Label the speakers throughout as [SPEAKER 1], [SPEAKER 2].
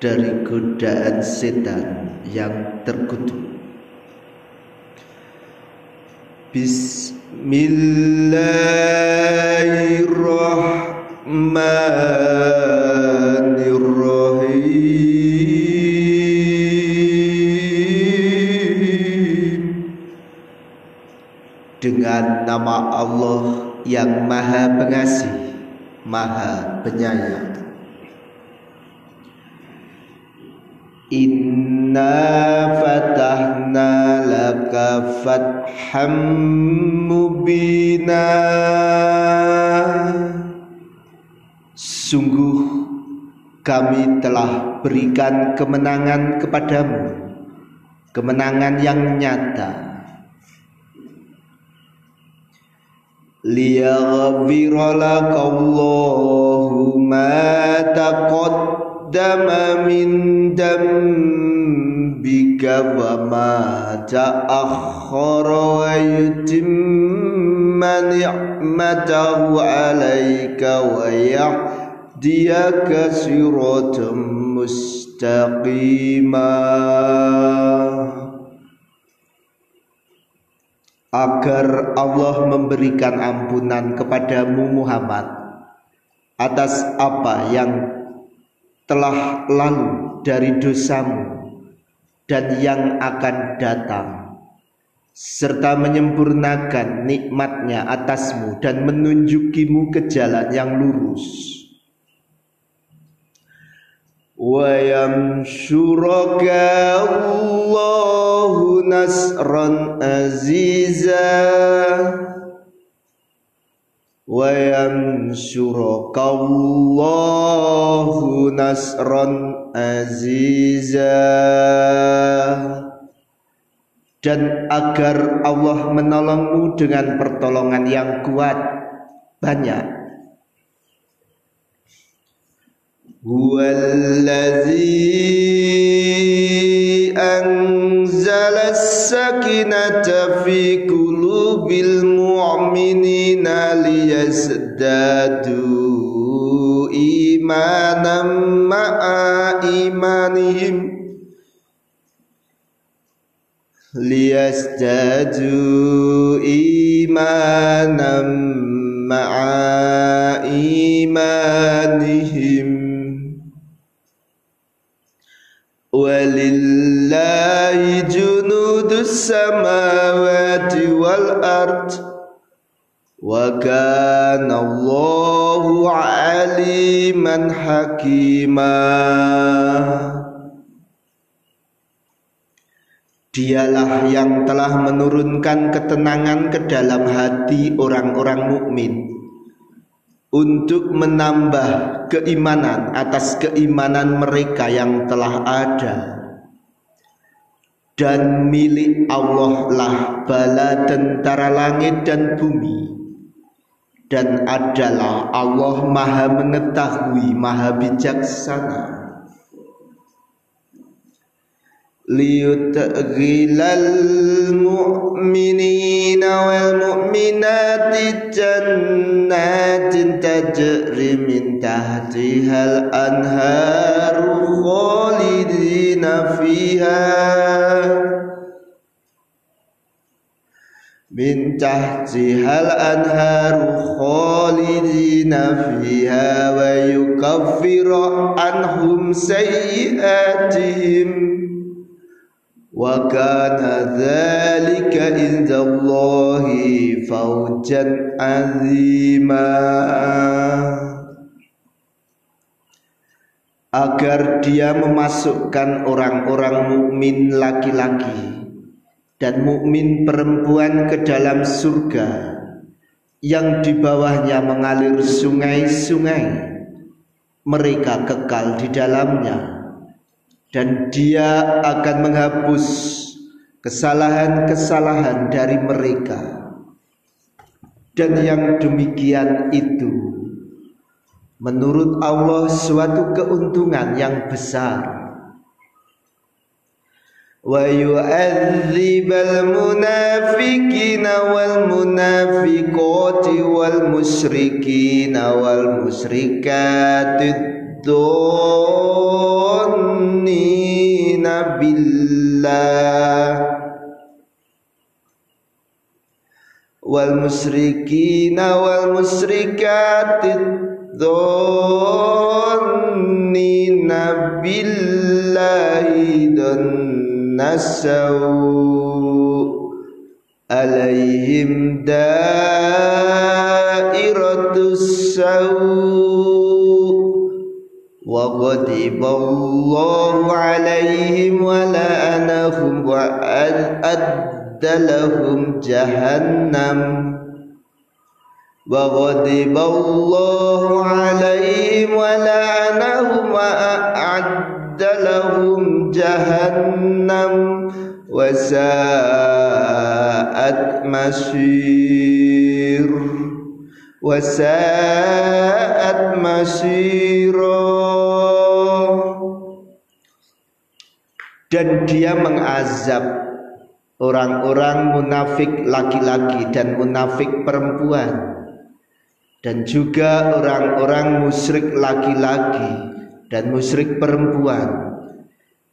[SPEAKER 1] dari godaan setan yang terkutuk. Bismillahirrahmanirrahim Dengan nama Allah yang maha pengasih, maha penyayang. Inna fatahna laka fatham mubina Sungguh kami telah berikan kemenangan kepadamu Kemenangan yang nyata ليغفر لك الله ما تقدم من ذنبك وما تأخر ويتم نعمته عليك ويهديك صراطا مستقيما agar Allah memberikan ampunan kepadamu Muhammad atas apa yang telah lalu dari dosamu dan yang akan datang serta menyempurnakan nikmatnya atasmu dan menunjukimu ke jalan yang lurus yamsuraka Allahu nasran azizah wa yansurukallahu nasran aziza dan agar Allah menolongmu dengan pertolongan yang kuat banyak هو الذي أنزل السكينة في قلوب المؤمنين ليزدادوا إيمانا مع إيمانهم. ليزدادوا إيمانا aliman hakima. Dialah yang telah menurunkan ketenangan ke dalam hati orang-orang mukmin untuk menambah keimanan atas keimanan mereka yang telah ada. Dan milik Allah lah bala tentara langit dan bumi dan adalah Allah maha mengetahui maha bijaksana. Mu'minina wal mu'minati jannatin tajri min tahtihal anharu khalidina tahtihal anharu khalidina fiha wa yukaffiru anhum sayyiatihim wa kana dhalika indallahi fawjan azima agar dia memasukkan orang-orang mukmin laki-laki dan mukmin perempuan ke dalam surga yang di bawahnya mengalir sungai-sungai mereka kekal di dalamnya dan dia akan menghapus kesalahan-kesalahan dari mereka. Dan yang demikian itu menurut Allah suatu keuntungan yang besar wa yu'adzibal munafiqina wal munafiqati wal musyrikina wal musyrikati dhonnina billah السوء عليهم دائرة السوء وغضب الله عليهم ولعنهم وأد لهم جهنم وغضب الله عليهم ولعنهم وأعد لهم جهنم وساءت مسير وساءت مسيرا dan dia mengazab orang-orang munafik laki-laki dan munafik perempuan dan juga orang-orang musyrik laki-laki dan musyrik perempuan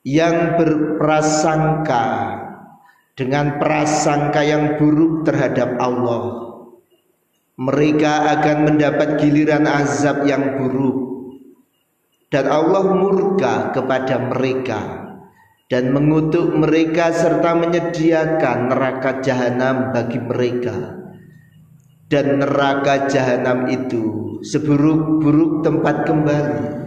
[SPEAKER 1] yang berprasangka dengan prasangka yang buruk terhadap Allah. Mereka akan mendapat giliran azab yang buruk. Dan Allah murka kepada mereka dan mengutuk mereka serta menyediakan neraka jahanam bagi mereka. Dan neraka jahanam itu seburuk-buruk tempat kembali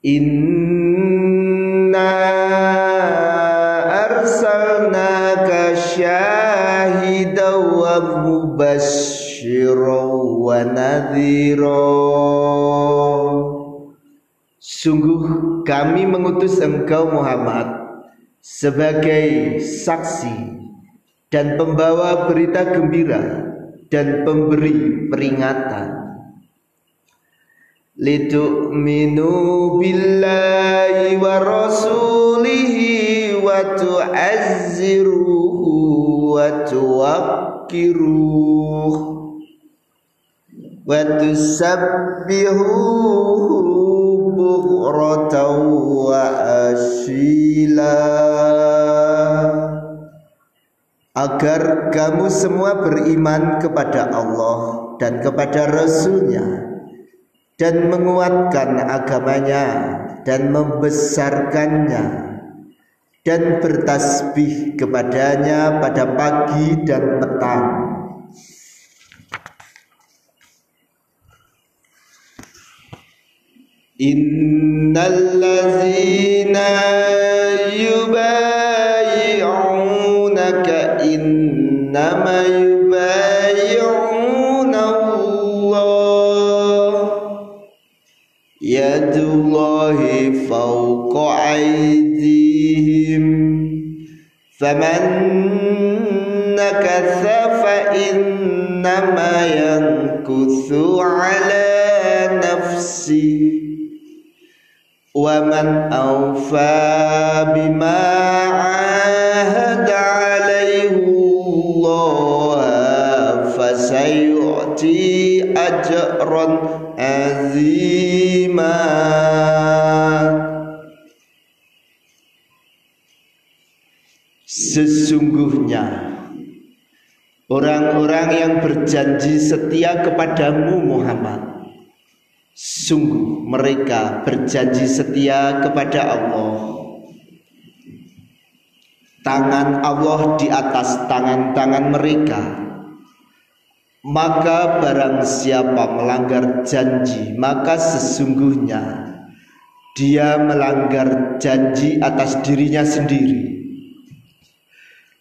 [SPEAKER 1] Inna arsalnaka syahidan wa wa nadhira. Sungguh kami mengutus engkau Muhammad sebagai saksi dan pembawa berita gembira dan pemberi peringatan litu'minu billahi wa rasulihi wa tu'azziruhu wa tuwakkiruh wa tusabbihuhu bukratan wa asila agar kamu semua beriman kepada Allah dan kepada Rasulnya dan menguatkan agamanya dan membesarkannya dan bertasbih kepadanya pada pagi dan petang. Innallazina yubayi'unaka innama أيديهم فمن نكث فإنما ينكث على نفسه. ومن أوفى بما عاهد عليه الله فسيؤتي أجرا عظيما. Orang-orang yang berjanji setia kepadamu Muhammad. Sungguh mereka berjanji setia kepada Allah. Tangan Allah di atas tangan-tangan mereka. Maka barang siapa melanggar janji maka sesungguhnya dia melanggar janji atas dirinya sendiri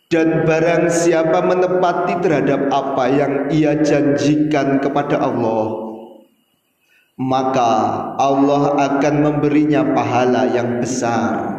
[SPEAKER 1] dan barang siapa menepati terhadap apa yang ia janjikan kepada Allah maka Allah akan memberinya pahala yang besar